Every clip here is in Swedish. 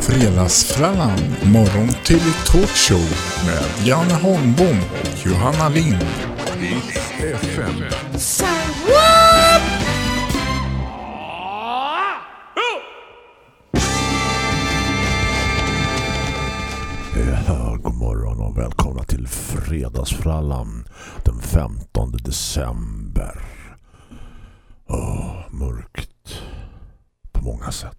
Fredagsfrallan, morgon till talkshow med Janne Holmbom och Johanna Lind. FM. God morgon och välkomna till Fredagsfrallan den 15 december. Åh, mörkt många sätt.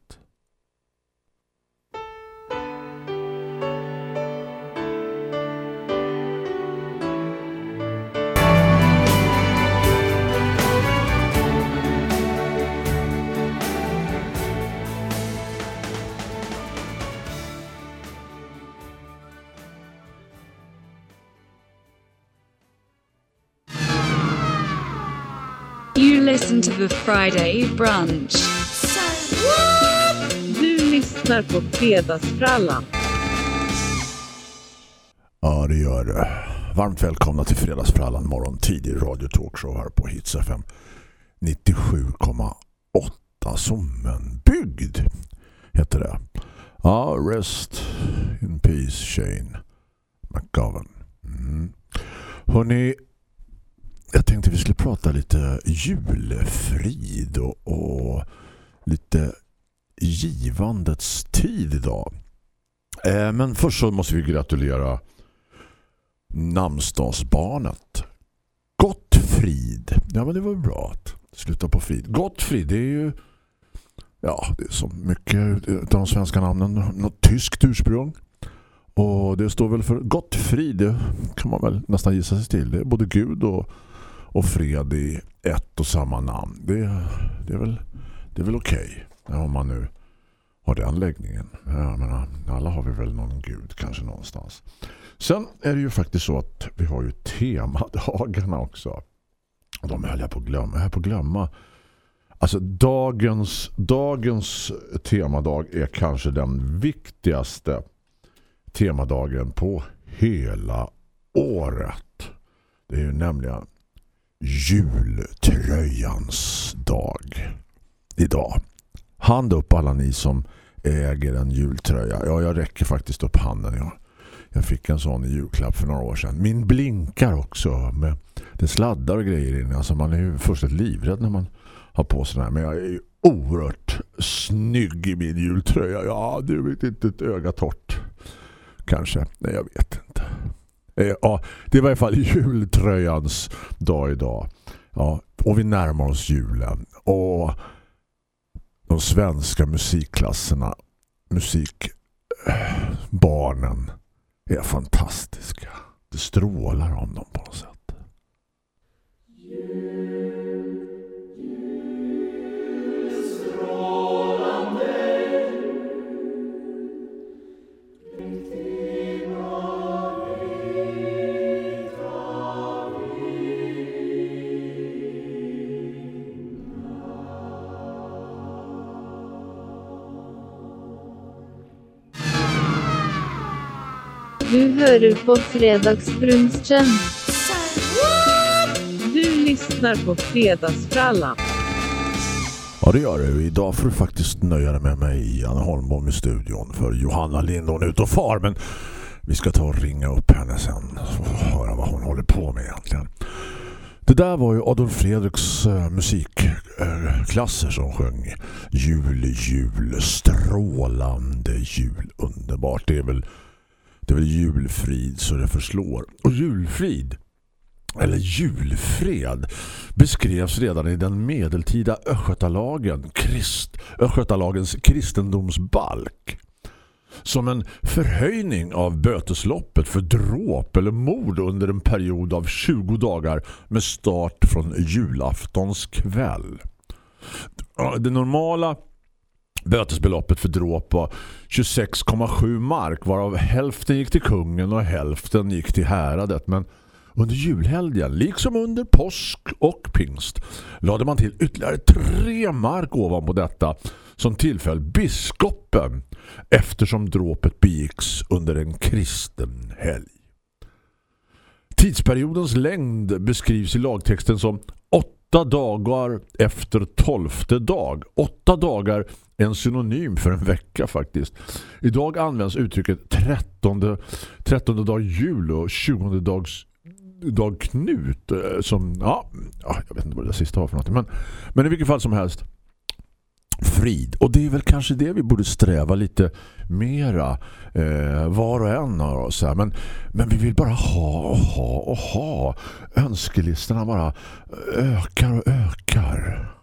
You listen to the Friday brunch. Du lyssnar på Fredagsfrallan. Ja, det gör det. Varmt välkomna till Fredagsfrallan morgon tidig radio talkshow här på Hits FM 97,8 som en bygd heter det. Ja, rest in peace Shane McGovern. Mm. Hörrni, jag tänkte vi skulle prata lite julfrid och, och lite givandets tid idag. Eh, men först så måste vi gratulera namnsdagsbarnet. Gottfrid. Ja men det var bra att sluta på frid. Gottfrid det är ju ja, det är så mycket av de svenska namnen. Något tyskt ursprung. Och det står väl för Gottfrid. Det kan man väl nästan gissa sig till. Det är både Gud och, och fred i ett och samma namn. Det, det är väl, det är väl okej. Okay, om man nu har den läggningen. Jag menar, alla har vi väl någon gud kanske någonstans. Sen är det ju faktiskt så att vi har ju temadagarna också. De höll jag på att glömma. Jag höll på att glömma. Alltså dagens, dagens temadag är kanske den viktigaste temadagen på hela året. Det är ju nämligen jultröjans dag idag. Hand upp alla ni som äger en jultröja. Ja, jag räcker faktiskt upp handen. Jag, Jag fick en sån i julklapp för några år sedan. Min blinkar också. Med, det sladdar och grejer in. Alltså man är ju först ett livrädd när man har på sig den här. Men jag är ju oerhört snygg i min jultröja. Ja, du vet inte ett öga torrt. Kanske. Nej, jag vet inte. Eh, ja, det var i alla fall jultröjans dag idag. Ja, och vi närmar oss julen. Och de svenska musikklasserna, musikbarnen är fantastiska. Det strålar om dem på något sätt. Hører på Fredagsbrunchen. Du lyssnar på Fredagsfrallan. Ja, det gör det. Idag får du faktiskt nöja dig med mig, Janne Holmbom i studion. För Johanna Lindon är ute och far. Men vi ska ta och ringa upp henne sen och höra vad hon håller på med egentligen. Det där var ju Adolf Fredriks äh, musikklasser som sjöng Jul, jul, strålande jul, underbart. Det är väl det är väl julfrid så det förslår. Och julfrid, eller julfred, beskrevs redan i den medeltida Östgötalagen, Krist, Östgötalagens kristendomsbalk som en förhöjning av bötesloppet för dråp eller mord under en period av 20 dagar med start från julaftons kväll. Det normala Bötesbeloppet för dråp var 26,7 mark varav hälften gick till kungen och hälften gick till häradet. Men under julhelgen, liksom under påsk och pingst, lade man till ytterligare tre mark ovanpå detta som tillföll biskopen eftersom dråpet begicks under en kristen helg. Tidsperiodens längd beskrivs i lagtexten som åtta dagar efter tolfte dag. Åtta dagar är en synonym för en vecka faktiskt. Idag används uttrycket trettonde, trettonde dag jul och tjugonde dags dag Knut eh, som, ja, ja, jag vet inte vad det sista var för någonting men, men i vilket fall som helst frid. Och det är väl kanske det vi borde sträva lite mera eh, var och en av oss här. Men, men vi vill bara ha och ha och ha. Önskelistorna bara eh, ökar och ökar.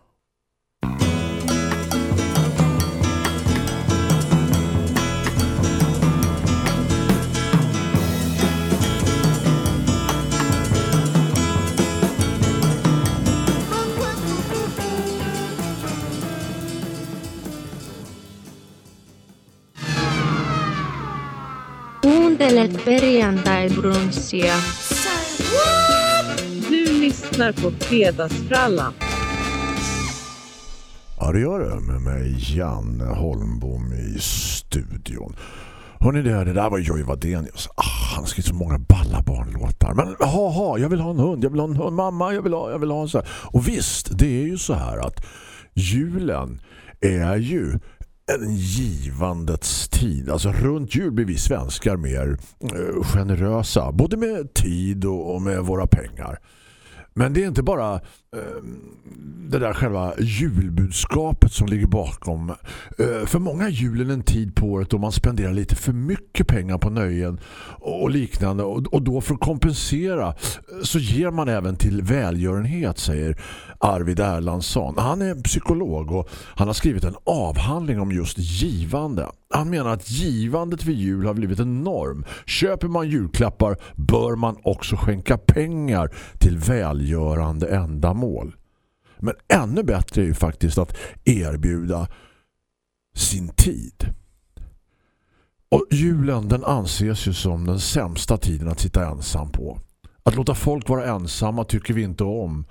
Perjantai-brunssia. Du lyssnar på Fredagsfrallan. Ja, det gör det med mig Janne Holmbom i studion. Hörrni, det, det där var Joy Vadenius. Ah, han har skrivit så många balla barnlåtar. Men ha, ha, jag vill ha en hund, jag vill ha en hund. Mamma, jag vill ha, jag vill ha en så här. Och visst, det är ju så här att julen är ju en givandets tid. Alltså runt jul blir vi svenskar mer eh, generösa. Både med tid och, och med våra pengar. Men det är inte bara Ehm, det där själva julbudskapet som ligger bakom. Eh, för många är julen en tid på året då man spenderar lite för mycket pengar på nöjen och liknande. Och, då för att kompensera eh, så ger man även till välgörenhet, säger Arvid Erlandsson. Han är psykolog och han har skrivit en avhandling om just givande. Han menar att givandet vid jul har blivit en norm. Köper man julklappar bör man också skänka pengar till välgörande ändamål. Men ännu bättre är ju faktiskt att erbjuda sin tid. Och julen den anses ju som den sämsta tiden att sitta ensam på. Att låta folk vara ensamma tycker vi inte om.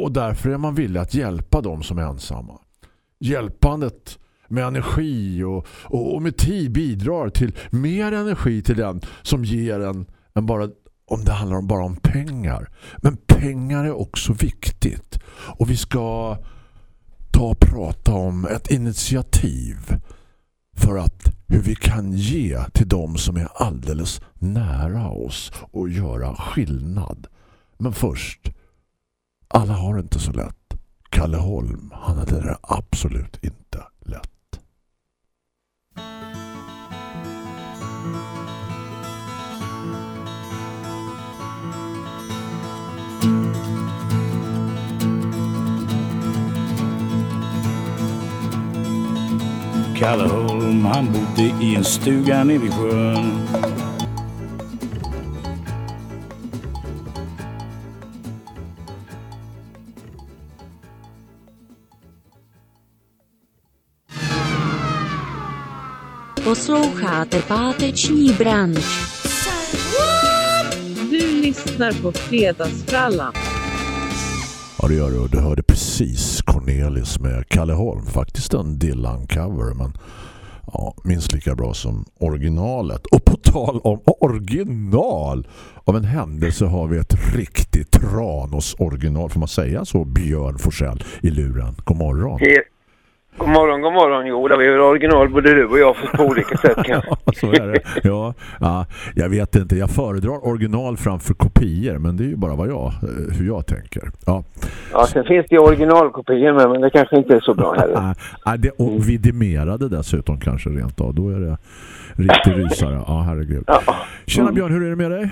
Och därför är man villig att hjälpa dem som är ensamma. Hjälpandet med energi och, och, och med tid bidrar till mer energi till den som ger en, än bara om det handlar om bara om pengar. Men pengar är också viktigt. Och vi ska ta och prata om ett initiativ för att hur vi kan ge till dem som är alldeles nära oss och göra skillnad. Men först, alla har inte så lätt. Kalle Holm, han hade det absolut inte Kalle Holm, han bodde i en stuga nere vid sjön. Posloucháte páteční brunch. Du lyssnar på Fredagsfrallan. Ja det gör du. Du hörde precis Cornelis med Kalle Holm. Faktiskt en Dylan-cover men ja, minst lika bra som originalet. Och på tal om original av en händelse har vi ett riktigt Tranos original. Får man säga så? Björn Forsell i luren. God morgon. God morgon, god morgon. Jo, var ju original både du och jag på olika sätt kanske. Ja, så är det. Ja, ja, jag vet inte. Jag föredrar original framför kopior men det är ju bara vad jag, eh, hur jag tänker. Ja. Ja, sen finns det ju originalkopior med, men det kanske inte är så bra heller. Ah, det, och vidimerade dessutom kanske rent av. Då är det riktigt rysare. Ja, herregud. Ja. Tjena Björn, hur är det med dig?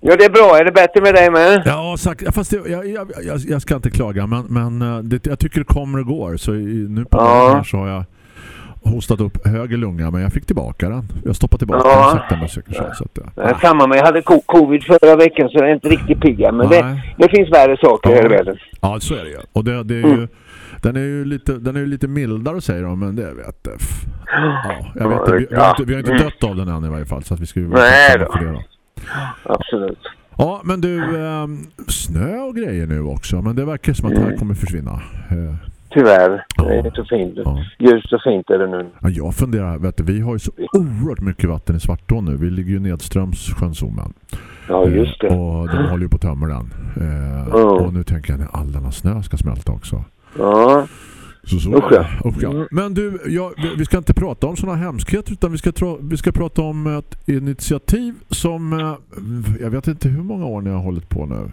Ja, det är bra. Är det bättre med dig med? Ja, sagt, fast det, jag, jag, jag, jag ska inte klaga men, men eh, det, jag tycker det kommer och går. Så nu på Ja. här så har jag hostat upp höger lunga men jag fick tillbaka den. Jag stoppade tillbaka Ja. den sakta men säkert. Så, så att, Det ja. är samma med. Jag hade co- covid förra veckan så jag är inte riktigt pigga. Men det, Nej. det finns värre saker Ja. här i världen. Ja, så är det ju. Och det, det är Mm. ju den är ju lite den är ju lite mildare säger de men det vet jag. Ja, jag vet inte. Vi, vi, har inte, vi har inte mm. dött av den än i varje fall så att vi ska ju Nej vara det då. Absolut. Ja, men du, ehm, snö och grejer nu också. Men det verkar som att det här Mm. kommer försvinna. Eh, tyvärr. Det är så fint. Ja. Ljust och fint är det nu. Ja, jag funderar, vet du, vi har ju så oerhört mycket vatten i Svartå nu. Vi ligger ju nedströms sjön Sommen. Ja, just det. Eh, Och de håller ju på att tömma den. Eh, Ja. Och nu tänker jag när all denna snö ska smälta också. Ja, Så, så Usch, ja. Usch, ja. Mm. Men du, ja, vi- ska inte prata om sådana hemskheter utan vi ska, tra- vi ska prata om ett initiativ som eh, jag vet inte hur många år ni har hållit på nu.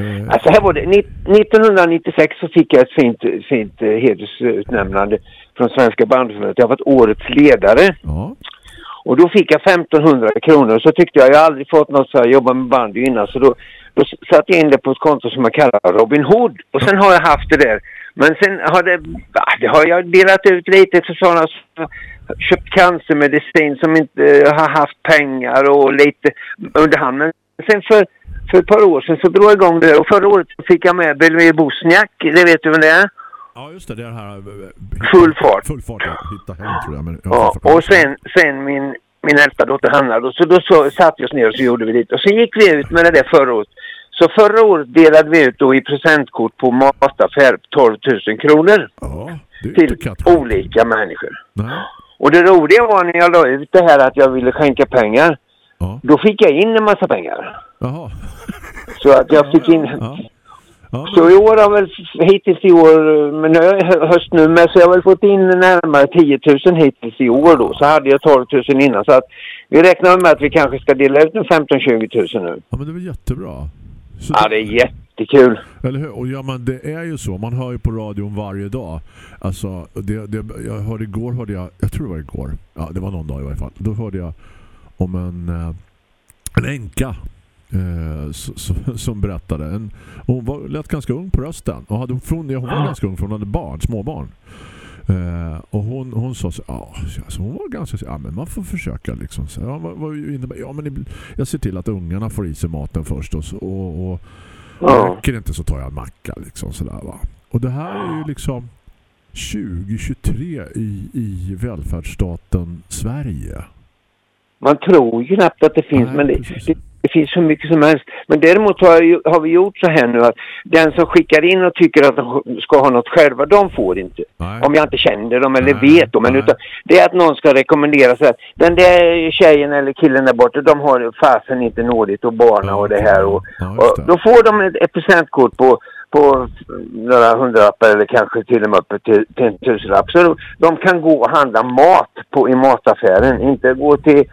Eh, Alltså här var det. Ni- 1996 så fick jag ett fint, fint eh, hedersutnämnande från Svenska bandförbundet. Jag har varit årets ledare. ja. Och då fick jag 1500 kronor. Så tyckte jag, jag har aldrig fått något så här, jobba med bandy innan. Så då, då satte jag in det på ett konto som jag kallar Robin Hood. Och sen har jag haft det där. Men sen har det, ah, det har jag delat ut lite till sådana som köpt cancermedicin som inte eh, har haft pengar och lite under hand. Men sen för, för ett par år sedan så drog jag igång det. Och förra året fick jag med Belmir Bosniak. Det vet du vem det är? ja, just det. Det är det här... eh, Full fart. Full fart, ja. Hitta hem tror jag. Men, Ja, och sen, sen min, min äldsta dotter Hanna då, så då så, satt vi oss ner och så gjorde vi det. Och sen gick vi ut med det där förra året. Så förra året delade vi ut då i presentkort på mataffär 12 000 kronor Ja, till olika människor. Nej. Och det roliga var när jag la ut det här att jag ville skänka pengar. Ja. Då fick jag in en massa pengar. Jaha. Så att jag fick in... Ja. Ja, Så i år har väl hittills i år, men nu höst nu med, så jag har väl fått in närmare 10 000 hittills i år då. Så hade jag 12 000 innan. Så att vi räknar med att vi kanske ska dela ut en 15-20 000 nu. ja, men det är väl jättebra. Så Ja, det är jättekul. Eller hur? Och ja, men det är ju så. Man hör ju på radion varje dag. Alltså, det, det, jag hörde igår, hörde jag, jag tror det var igår. Ja, det var någon dag i varje fall. Då hörde jag om en, eh, en änka eh, som berättade. En, hon var lät ganska ung på rösten. Och hade, hon, hon var ganska ung för hon hade barn, småbarn. Eh, och hon, hon sa så, ja, alltså hon var ganska så, ja men man får försöka liksom. Så, ja, vad innebär, ja men jag ser till att ungarna får i sig maten först och, så- och, och Ja. Räcker inte så tar jag en macka liksom sådär va. Och det här är ju liksom 2023 i, i välfärdsstaten Sverige. Man tror ju knappt att det finns, Nej, men det, det, det finns så mycket som helst. Men däremot har, har vi gjort så här nu att den som skickar in och tycker att de ska ha något själva, de får inte. Nej. Om jag inte känner dem eller Nej, vet dem. Men utan, det är att någon ska rekommendera så här. Den där tjejen eller killen där borta, de har fasen inte nådigt och barna Ja, och det här. Och, ja, och det. då får de ett, ett presentkort på, på några hundralappar eller kanske till och med upp till, till en tusenlapp. Så de, de kan gå och handla mat på, i mataffären. Inte gå till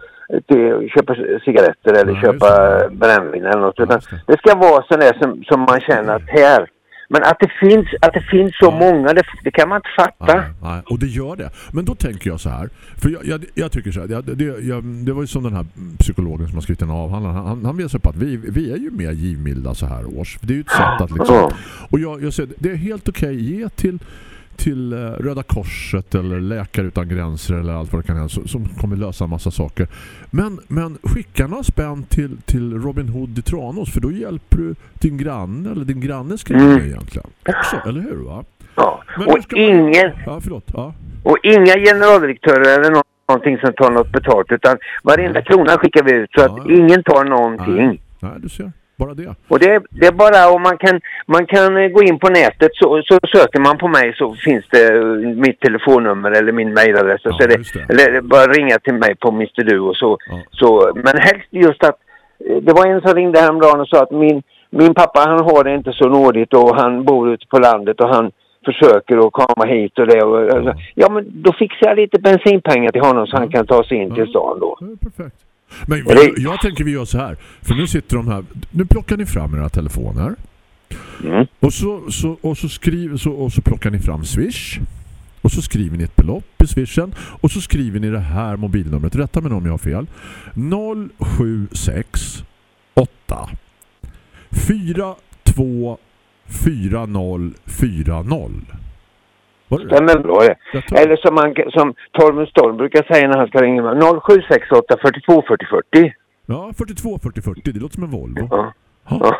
till köpa cigaretter eller Ja, köpa brännvin eller något. Utan det. det ska vara sådär som, som man känner att här. Men att det finns, att det finns så Ja. många, det, det kan man inte fatta. Nej, nej, och det gör det. Men då tänker jag så här. För jag, jag, jag tycker så här. Det, det, det var ju som den här psykologen som har skrivit en avhandling. Han, han visar på att vi, vi är ju mer givmilda så här års. Det är ju ett sätt att liksom... Och jag, jag säger, det är helt okej ge till till eh, Röda Korset eller Läkare utan gränser eller allt vad det kan vara som, kommer lösa en massa saker. Men, men skicka några spänn till, till Robin Hood i Tranås för då hjälper du din granne eller din grannes granne Mm. egentligen. Också, eller hur va? Ja. Men Och ska man- ingen, Ja, förlåt. Ja. och inga generaldirektörer eller nå- någonting som tar något betalt utan varenda krona skickar vi ut så att Ja. ingen tar någonting. Nej, du ser. Bara det. Och det, det är bara om man kan, man kan eh, gå in på nätet så, så söker man på mig så finns det eh, mitt telefonnummer eller min mejladress. Ja, så det. Eller bara ringa till mig på Mr. Du och så. Ja. så. Men helst just att, eh, det var en som ringde häromdagen och sa att min, min pappa han har det inte så nådigt och han bor ute på landet och han försöker att komma hit och det. Och, Ja. ja men då fixar jag lite bensinpengar till honom så han kan ta sig in till stan då. Perfekt. Men det- jag tänker vi gör så här. För nu sitter de här. Nu plockar ni fram era telefoner. Mm. Och så, så, och så, skriver, så, och så plockar ni fram Swish. Och så skriver ni ett belopp i Swishen. Och så skriver ni det här mobilnumret. Rätta mig om jag har fel. 076 8 42 4040. Var det det? Stämmer bra det. Eller som, man, som Torben Storm brukar säga när han ska ringa mig. 0768 42 40 40. Ja, 42 40 40. Det låter som en Volvo. Ja. Ja.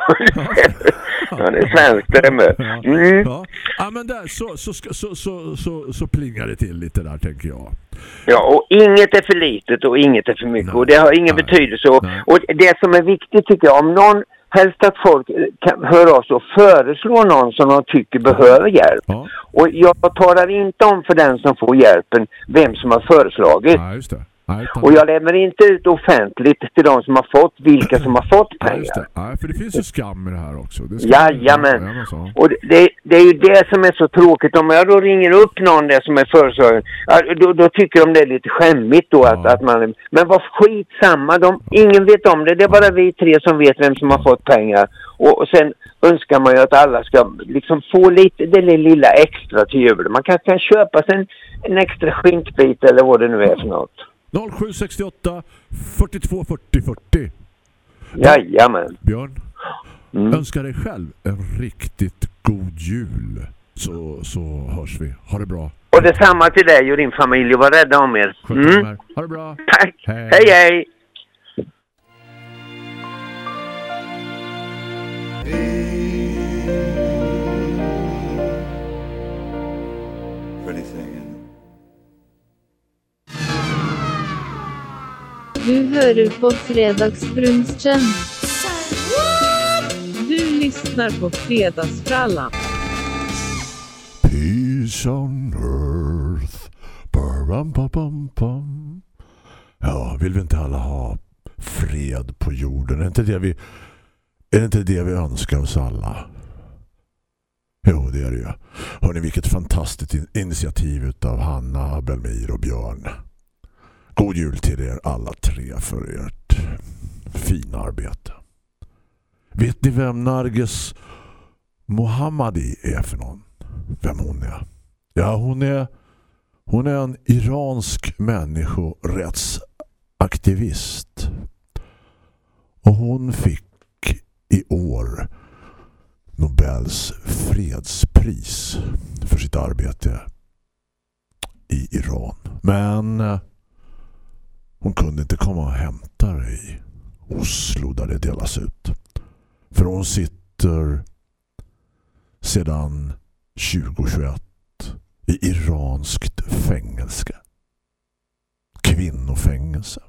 Ja, det är svenskt det med. Mm. Ja. ja, men där så, så, så, så, så, så plingar det till lite där tänker jag. Ja, och inget är för litet och inget är för mycket. Nej. Och det har ingen Nej. betydelse. Och, och det som är viktigt tycker jag, om någon helst att folk eh, kan höra av sig och föreslå någon som de tycker behöver hjälp. Ja, Och jag talar inte om för den som får hjälpen vem som har föreslagit. ja. Nej, Och jag lämnar inte ut offentligt till de som har fått vilka som har fått pengar. det. Nej, för det finns ju skam i det här också. Det Jajamän. Så. Och det- det, är ju det som är så tråkigt. Om jag då ringer upp någon där som är föreslagen, då, då tycker de det är lite skämmigt då att, Ja. att man... Men vad skitsamma, de, ingen vet om det. Det är bara vi tre som vet vem som har fått pengar. Och, och sen önskar man ju att alla ska liksom få lite, det lilla extra till jul. Man kan, kan köpa sig en, en extra skinkbit eller vad det nu är för något. 0768 42 40 40. Jajamän. Björn, Mm. önskar dig själv en riktigt god jul. Så, så hörs vi. Ha det bra. Och detsamma till dig och din familj. Var rädda om er. Mm. Ha det bra. Tack. Hej. hej. hej. Hører på Fredagsbrunchen. Du lyssnar på Fredagsfrallan. Peace on earth. Bum, bum, bum, bum. Ja, vill vi inte alla ha fred på jorden? Är det inte det vi, är det inte det vi önskar oss alla? Jo, det är det ju. Hörrni, vilket fantastiskt in- initiativ utav Hanna, Belmir och Björn. God jul till er alla tre för ert fina arbete. Vet ni vem Narges Mohammadi är för någon? Vem hon är? Ja, hon är hon är en iransk människorättsaktivist. Och hon fick i år Nobels fredspris för sitt arbete i Iran. Men eh, hon kunde inte komma och hämta det i Oslo där det delas ut. För hon sitter sedan 2021 i iranskt fängelse. Kvinnofängelse.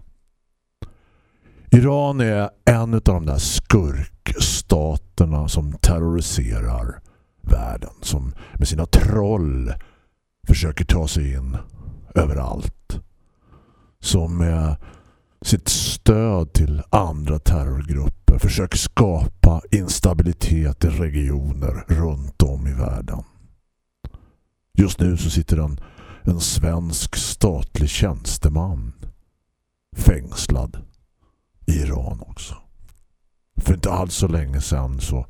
Iran är en av de där skurkstaterna som terroriserar världen. Som med sina troll försöker ta sig in överallt. Som med sitt stöd till andra terrorgrupper försöker skapa instabilitet i regioner runt om i världen. Just nu så sitter en, en svensk statlig tjänsteman fängslad i Iran också. För inte alls så länge sedan så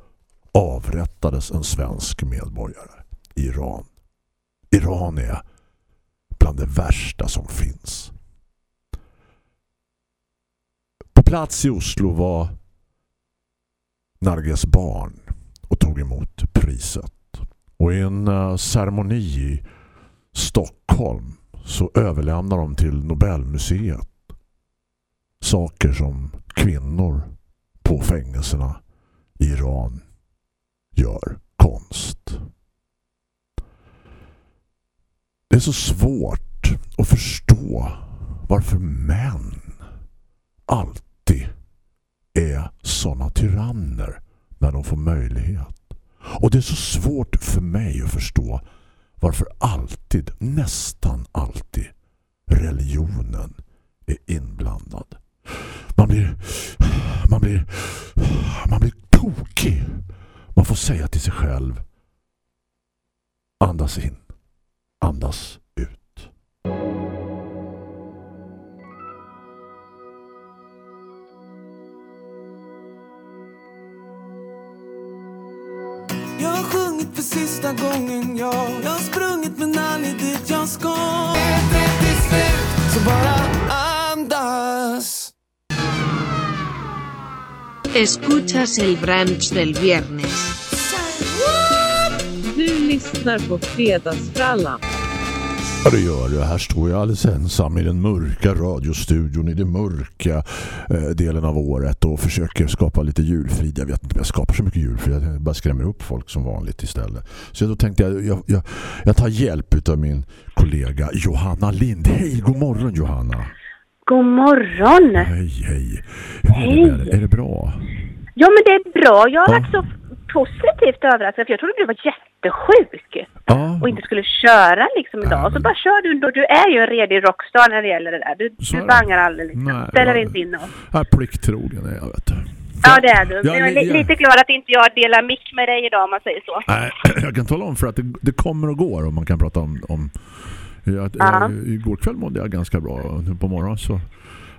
avrättades en svensk medborgare i Iran. Iran är bland det värsta som finns. På plats i Oslo var Narges barn och tog emot priset. Och i en eh, ceremoni i Stockholm så överlämnar de till Nobelmuseet saker som kvinnor på fängelserna i Iran gör konst. Det är så svårt att förstå varför män alltid är såna tyranner när de får möjlighet. Och det är så svårt för mig att förstå varför alltid, nästan alltid, religionen är inblandad. Man blir man blir man blir tokig. Man får säga till sig själv andas in, andas sista gången, ja Jag har sprungit men aldrig dit jag ska Så bara andas Escuchas el brunch del viernes. Du lyssnar på Fredagsfrallan. Ja, det gör det. Här står jag alldeles ensam i den mörka radiostudion i den mörka eh, delen av året och försöker skapa lite julfrid. Jag vet inte jag skapar så mycket julfrid. Jag bara skrämmer upp folk som vanligt istället. Så då tänkte jag, jag, jag, jag tar hjälp av min kollega Johanna Lind. Hej, god morgon Johanna. God morgon! Hej, hej. Hur är det med? Är det bra? Ja, men det är bra. Jag har Ja. varit så positivt överraskad för jag trodde du var jättesjuk Ja, och inte skulle köra liksom idag. Så men- bara kör du ändå. Du är ju en redig rockstar när det gäller det där. Du, Så du bangar aldrig liksom. Nej, Ställer ja. inte in jag är plikttrogen är jag vet du. Ja, det är du. Ja, Men jag är li- ja. lite glad att inte jag delar mick med dig idag om man säger så. Nej, jag kan tala om för att det, det kommer och går om man kan prata om... om jag, Ja. jag, igår kväll mådde jag ganska bra nu på morgonen så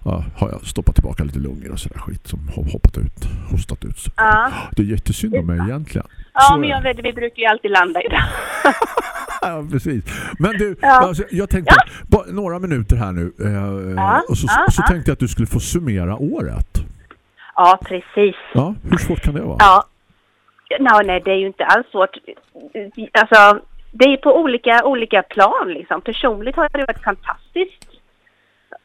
ja, har jag stoppat tillbaka lite lungor och sådär skit som har hoppat ut, hostat ut. Ja, Det är jättesynd om mig egentligen. ja Så men jag vet, vi brukar ju alltid landa i det. Ja, precis. Men du, Ja. alltså, jag tänkte bara några minuter här nu eh, och så, så tänkte jag att du skulle få summera året. Ja, precis. Ja, hur svårt kan det vara? Ja. No, nej, det är ju inte alls svårt. Alltså, det är på olika, olika plan liksom. Personligt har det varit fantastiskt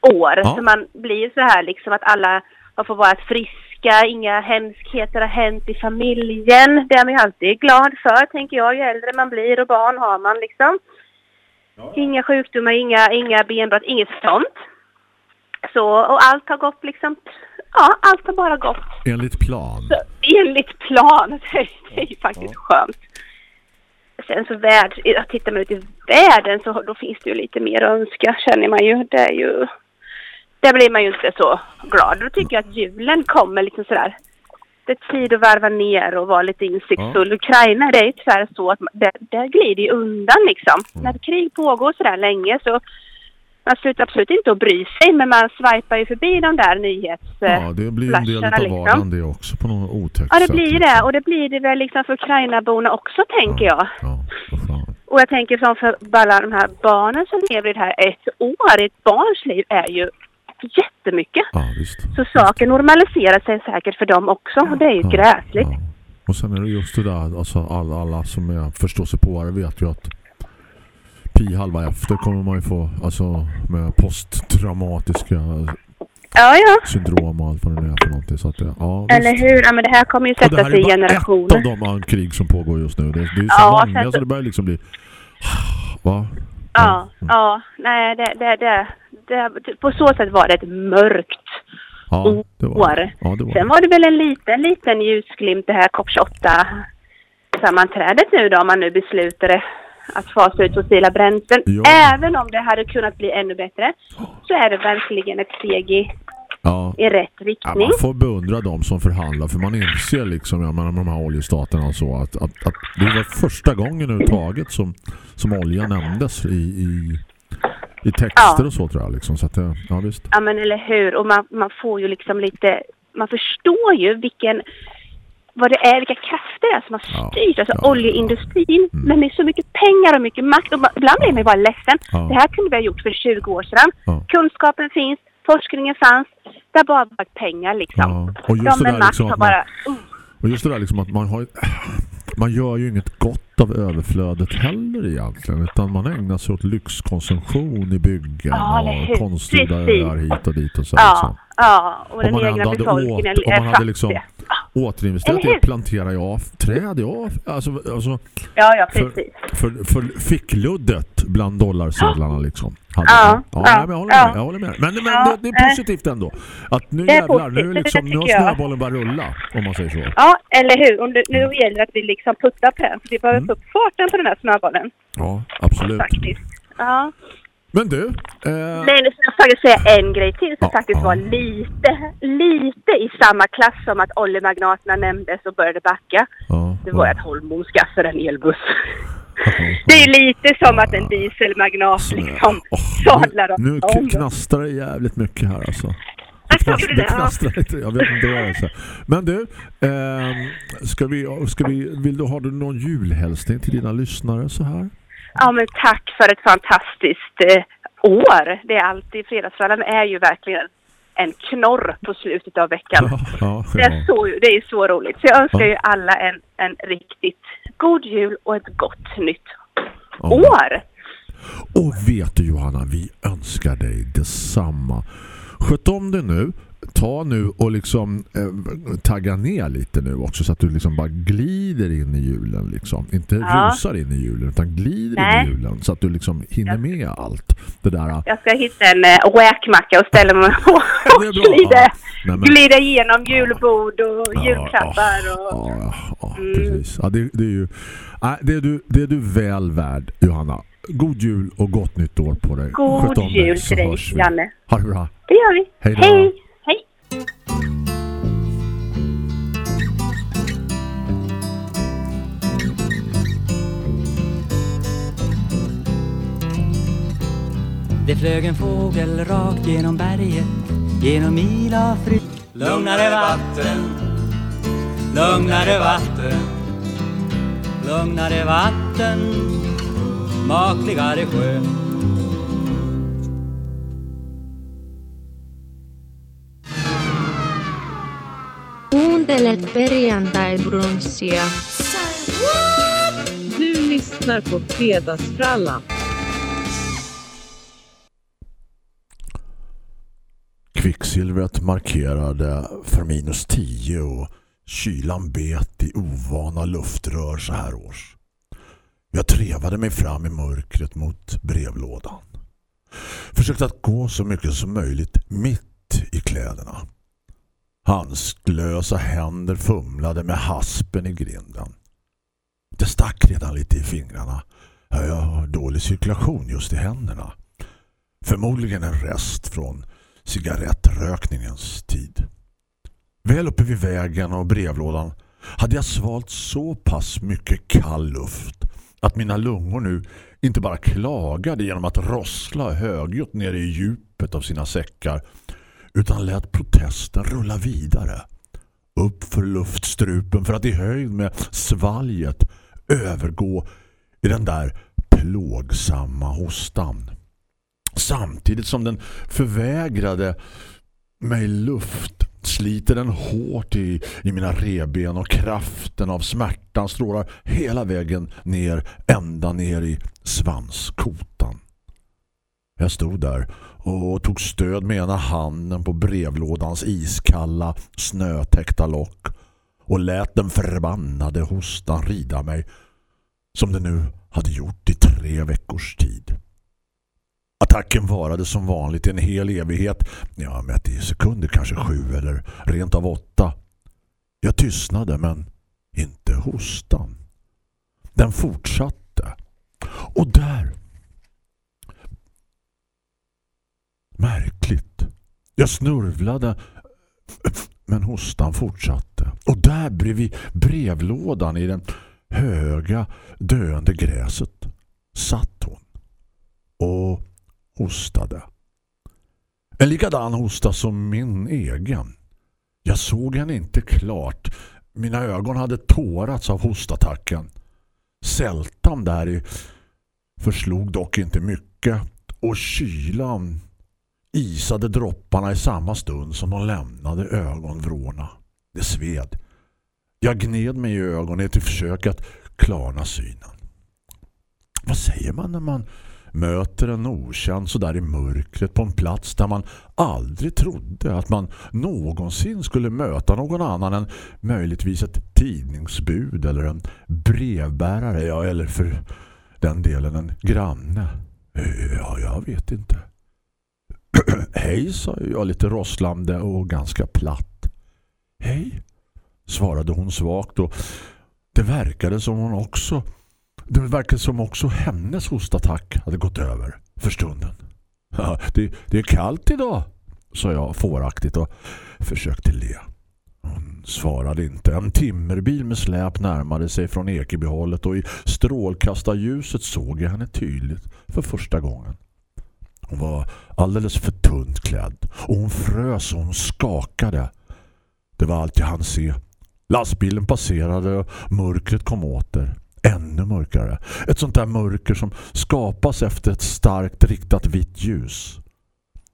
år. Ja. Så man blir så här liksom att alla har fått vara friska, inga hemskheter har hänt i familjen. Det är man ju alltid glad för, tänker jag. Ju äldre man blir och barn har man liksom. Inga sjukdomar, inga, inga benbrott, inget sånt. Så, och allt har gått liksom, ja, allt har bara gått Enligt plan. så enligt plan. Det är, det är ju faktiskt skönt. Sen så värld, ja, tittar man ut i världen så då finns det ju lite mer att önska känner man ju. Det är ju, där blir man ju inte så glad. Då tycker jag att julen kommer liksom sådär. Det är tid att varva ner och vara lite insiktsfull. Ukraina det är ju tyvärr så att man- det, det glider ju undan liksom. När krig pågår sådär länge så man slutar absolut inte att bry sig men man swipar ju förbi de där nyhets... Ja, det blir en del av liksom. vardagen det också på något otäckt Ja, det sätt, blir liksom. det. Och det blir det väl liksom för Ukraina-borna också, tänker jag. Ja, vad fan. Och jag tänker som för alla de här barnen som lever i det här ett år, ett barns liv är ju jättemycket. Ja, visst. Så saker normaliserar sig säkert för dem också. Och det är ju Ja, gräsligt. ja. Och sen är det just det där, alltså alla, alla som är förståsigpåare vet ju att pi halva efter kommer man ju få, alltså med posttraumatiska Ja, ja. syndrom och allt vad det är för någonting. Så att det, ja, Eller visst. hur? Ja, men det här kommer ju det sätta här sig i är bara generationer. ett av de krig som pågår just nu. Det, det är ju så Ja, många så så- det börjar liksom bli... Va? Ja, Mm. ja. Nej, det, det, det, det, på så sätt var det ett mörkt Ja, det år. Ja, det var Sen var det väl en liten, liten ljusglimt det här COP28 sammanträdet nu då, om man nu beslutade att fasa ut fossila bränslen. Ja. Även om det hade kunnat bli ännu bättre så är det verkligen ett steg i, Ja. i rätt Ja, riktning. man får beundra dem som förhandlar för man inser liksom ja, med de här oljestaterna och så att, att, att det var första gången överhuvudtaget som, som olja nämndes i, i, i texter Ja. och så tror jag liksom. Så att det, ja visst. Ja men eller hur, och man, man får ju liksom lite, man förstår ju vilken vad det är, vilka krafter det är som har Ja, styrt alltså ja, oljeindustrin. Mm. Men med så mycket pengar och mycket makt. Och ibland blir man bara ledsen. Ja. Det här kunde vi ha gjort för 20 år sedan. Ja. Kunskapen finns, forskningen fanns. Det har bara varit pengar liksom. Ja. Och just De det där liksom att man, bara... Uh, och just det där liksom att man har man gör ju inget gott av överflödet heller egentligen utan man ägnar sig åt lyxkonsumtion i byggen Ja, och konstgjorda Precis. öar hit och dit och så. ja, liksom. ja, och den Om man egna befolkningen åt- om man är hade liksom fattig. återinvesterat Eller i hur? att plantera i af, träd af, alltså, alltså Ja, ja, för, precis. för, för fickluddet bland dollarsedlarna liksom. Hade Ja, ja, ja, men jag håller ja. med. Jag håller med. Men, men Ja, det, det är positivt ändå. Att nu Det är jävlar, nu, det liksom, nu har jag. snöbollen bara rulla, om man säger så. Ja, eller hur? Och nu, nu gäller det att vi liksom puttar på den. För vi behöver Mm. få upp farten på den här snöbollen. Ja, absolut. Faktiskt. Ja. Men du, eh, Men jag ska faktiskt säga en grej till som Ja, faktiskt ja. var lite, lite i samma klass som att oljemagnaterna nämndes och började backa. ja, Det var att Holmbo skaffade en elbuss. Det är lite som att en dieselmagnat liksom Åh, sadlar nu, nu om. knastrar det jävligt mycket här alltså. Knast, det knastrar lite, jag vet inte vad det är. Så. Men du, ehm, ska vi, ska vi, vill du, har du någon julhälsning till dina lyssnare så här? Ja men tack för ett fantastiskt eh, år. Det är alltid, Fredagsfrallan är ju verkligen en knorr på slutet av veckan. Ja, ja, Det är, ja. så, det är så roligt. Så jag önskar Ja. ju alla en, en riktigt god jul och ett gott nytt Ja. år. Och vet du Johanna, vi önskar dig detsamma. Sköt om dig nu. Ta nu och liksom eh, tagga ner lite nu också så att du liksom bara glider in i julen liksom. Inte Ja. rusar in i julen utan glider Nej. in i julen så att du liksom hinner med allt. Det där. Jag ska hitta en äh, räkmacka och ställa mig och, och glida, Ja. Glida igenom julbord och Ja, julklappar. Och, Ja, Mm. precis. Ja, det, det är ju nej, det är du det är du väl värd Johanna. God jul och gott nytt år på dig. God jul till dig. Janne. Ha det bra. Det gör vi. Hej! Det flög en fågel rakt genom berget, genom mil av fri. Lugnare vatten, lugnare vatten, lugnare vatten, makligare sjö. Kuuntelet perjantai-brunssia. Du lyssnar på Fredagsfrallan. Kvicksilvret markerade för minus 10 och kylan bet i ovana luftrör så här års. Jag trevade mig fram i mörkret mot brevlådan. Försökte att gå så mycket som möjligt mitt i kläderna. Handsklösa händer fumlade med haspen i grinden. Det stack redan lite i fingrarna. Jag har dålig cirkulation just i händerna. Förmodligen en rest från cigarettrökningens tid. Väl uppe vid vägen och brevlådan hade jag svalt så pass mycket kall luft att mina lungor nu inte bara klagade genom att rossla högljutt nere i djupet av sina säckar utan lät protesten rulla vidare upp för luftstrupen för att i höjd med svalget övergå i den där plågsamma hostan. Samtidigt som den förvägrade mig luft sliter den hårt i, i mina reben och kraften av smärtan strålar hela vägen ner, ända ner i svanskotan. Jag stod där och tog stöd med ena handen på brevlådans iskalla, snötäckta lock och lät den förbannade hostan rida mig som det nu hade gjort i tre veckors tid. Attacken varade som vanligt i en hel evighet. Ja, mätt i sekunder kanske sju eller rent av åtta. Jag tystnade men inte hostan. Den fortsatte. Och där Märkligt. Jag snurvlade men hostan fortsatte. Och där bredvid brevlådan i den höga döende gräset satt hon och hostade. En likadan hosta som min egen. Jag såg henne inte klart. Mina ögon hade tårats av hostattacken. Sältan där i förslog dock inte mycket och kylan isade dropparna i samma stund som de lämnade ögonvrårna. Det sved. Jag gned mig i ögonen till försök att klarna synen. Vad säger man när man möter en okänd så där i mörkret på en plats där man aldrig trodde att man någonsin skulle möta någon annan än möjligtvis ett tidningsbud eller en brevbärare ja, eller för den delen en granne. Ja, jag vet inte. Hej, sa jag lite rosslande och ganska platt. Hej, svarade hon svagt och det verkade som hon också det verkade som också hennes hostattack hade gått över för stunden. Ja, det, det är kallt idag, sa jag fåraktigt och försökte le. Hon svarade inte. En timmerbil med släp närmade sig från Ekebyhållet och i strålkastarljuset såg jag henne tydligt för första gången. Hon var alldeles för tunt klädd och hon frös och hon skakade. Det var allt jag hann se. Lastbilen passerade och mörkret kom åter. Ännu mörkare. Ett sånt där mörker som skapas efter ett starkt riktat vitt ljus.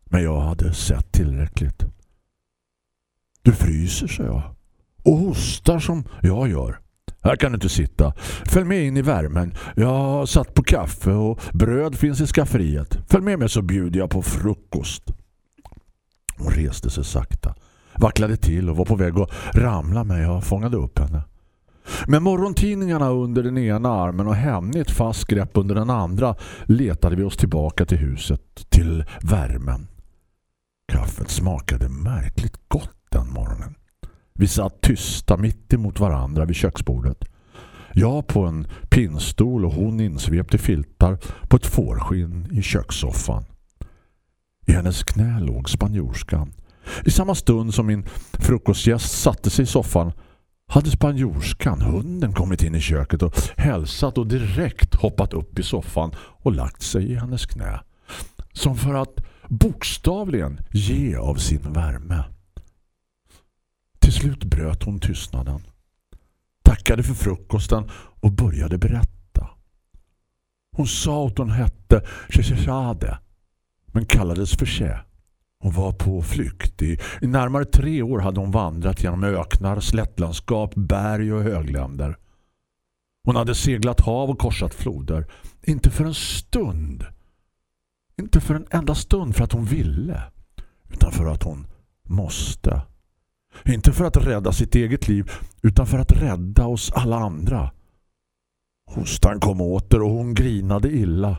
Men jag hade sett tillräckligt. Du fryser, sa jag. Och hostar som jag gör. Här kan du inte sitta. Följ med in i värmen. Jag har satt på kaffe och bröd finns i skafferiet. Följ med mig så bjuder jag på frukost. Hon reste sig sakta. vacklade till och var på väg att ramla men jag fångade upp henne. Med morgontidningarna under den ena armen och henne ett fast grepp under den andra letade vi oss tillbaka till huset, till värmen. Kaffet smakade märkligt gott den morgonen. Vi satt tysta mitt emot varandra vid köksbordet. Jag på en pinnstol och hon insvept i filtar på ett fårskinn i kökssoffan. I hennes knä låg spanjorskan. I samma stund som min frukostgäst satte sig i soffan hade spanjorskan, hunden, kommit in i köket och hälsat och direkt hoppat upp i soffan och lagt sig i hennes knä. Som för att bokstavligen ge av sin värme. Till slut bröt hon tystnaden. Tackade för frukosten och började berätta. Hon sa att hon hette Sheshade men kallades för Che. Hon var på flykt. I, närmare tre år hade hon vandrat genom öknar, slättlandskap, berg och högländer. Hon hade seglat hav och korsat floder. Inte för en stund. Inte för en enda stund för att hon ville. Utan för att hon måste. Inte för att rädda sitt eget liv utan för att rädda oss alla andra. Hostan kom åter och hon grinade illa.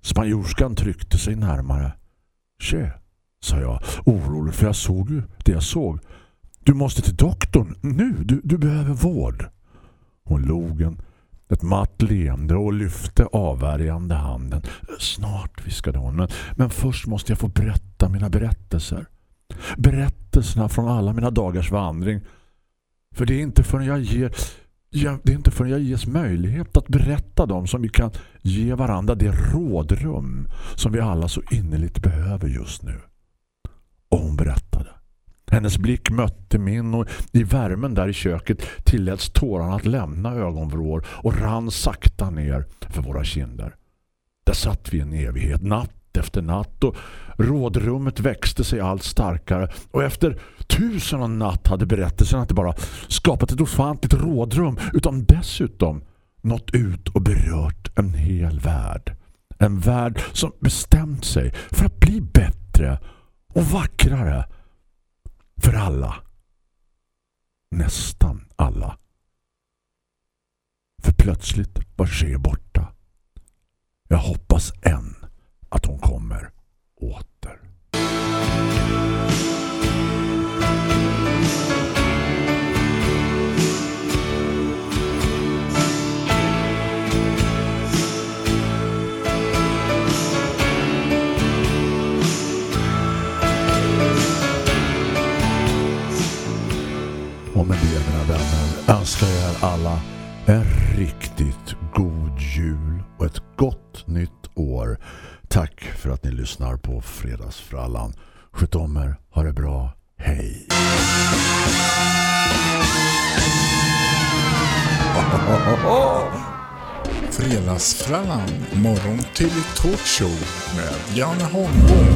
Spanjorskan tryckte sig närmare. Tje, sa jag, orolig för jag såg ju det jag såg. Du måste till doktorn nu, du, du behöver vård. Hon log en, ett matt leende och lyfte avvärjande handen. Snart, viskade hon, men, men först måste jag få berätta mina berättelser. Berättelserna från alla mina dagars vandring. För det är inte förrän jag ger det är inte förrän jag ges möjlighet att berätta dem som vi kan ge varandra det rådrum som vi alla så innerligt behöver just nu. Och hon berättade. Hennes blick mötte min och i värmen där i köket tilläts tårarna att lämna ögonvrår och rann sakta ner för våra kinder. Där satt vi en evighet, natt efter natt och rådrummet växte sig allt starkare och efter tusen och natt hade berättelsen inte bara skapat ett ofantligt rådrum utan dessutom nått ut och berört en hel värld. En värld som bestämt sig för att bli bättre och vackrare för alla. Nästan alla. För plötsligt var She borta. Jag hoppas än att hon kommer åter. Önskar er alla en riktigt god jul och ett gott nytt år. Tack för att ni lyssnar på Fredagsfrallan. Sköt om er, ha det bra, hej! Fredagsfrallan, morgon till talkshow med Janne Holmbom,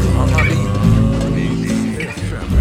Johanna Lind, Lili FM.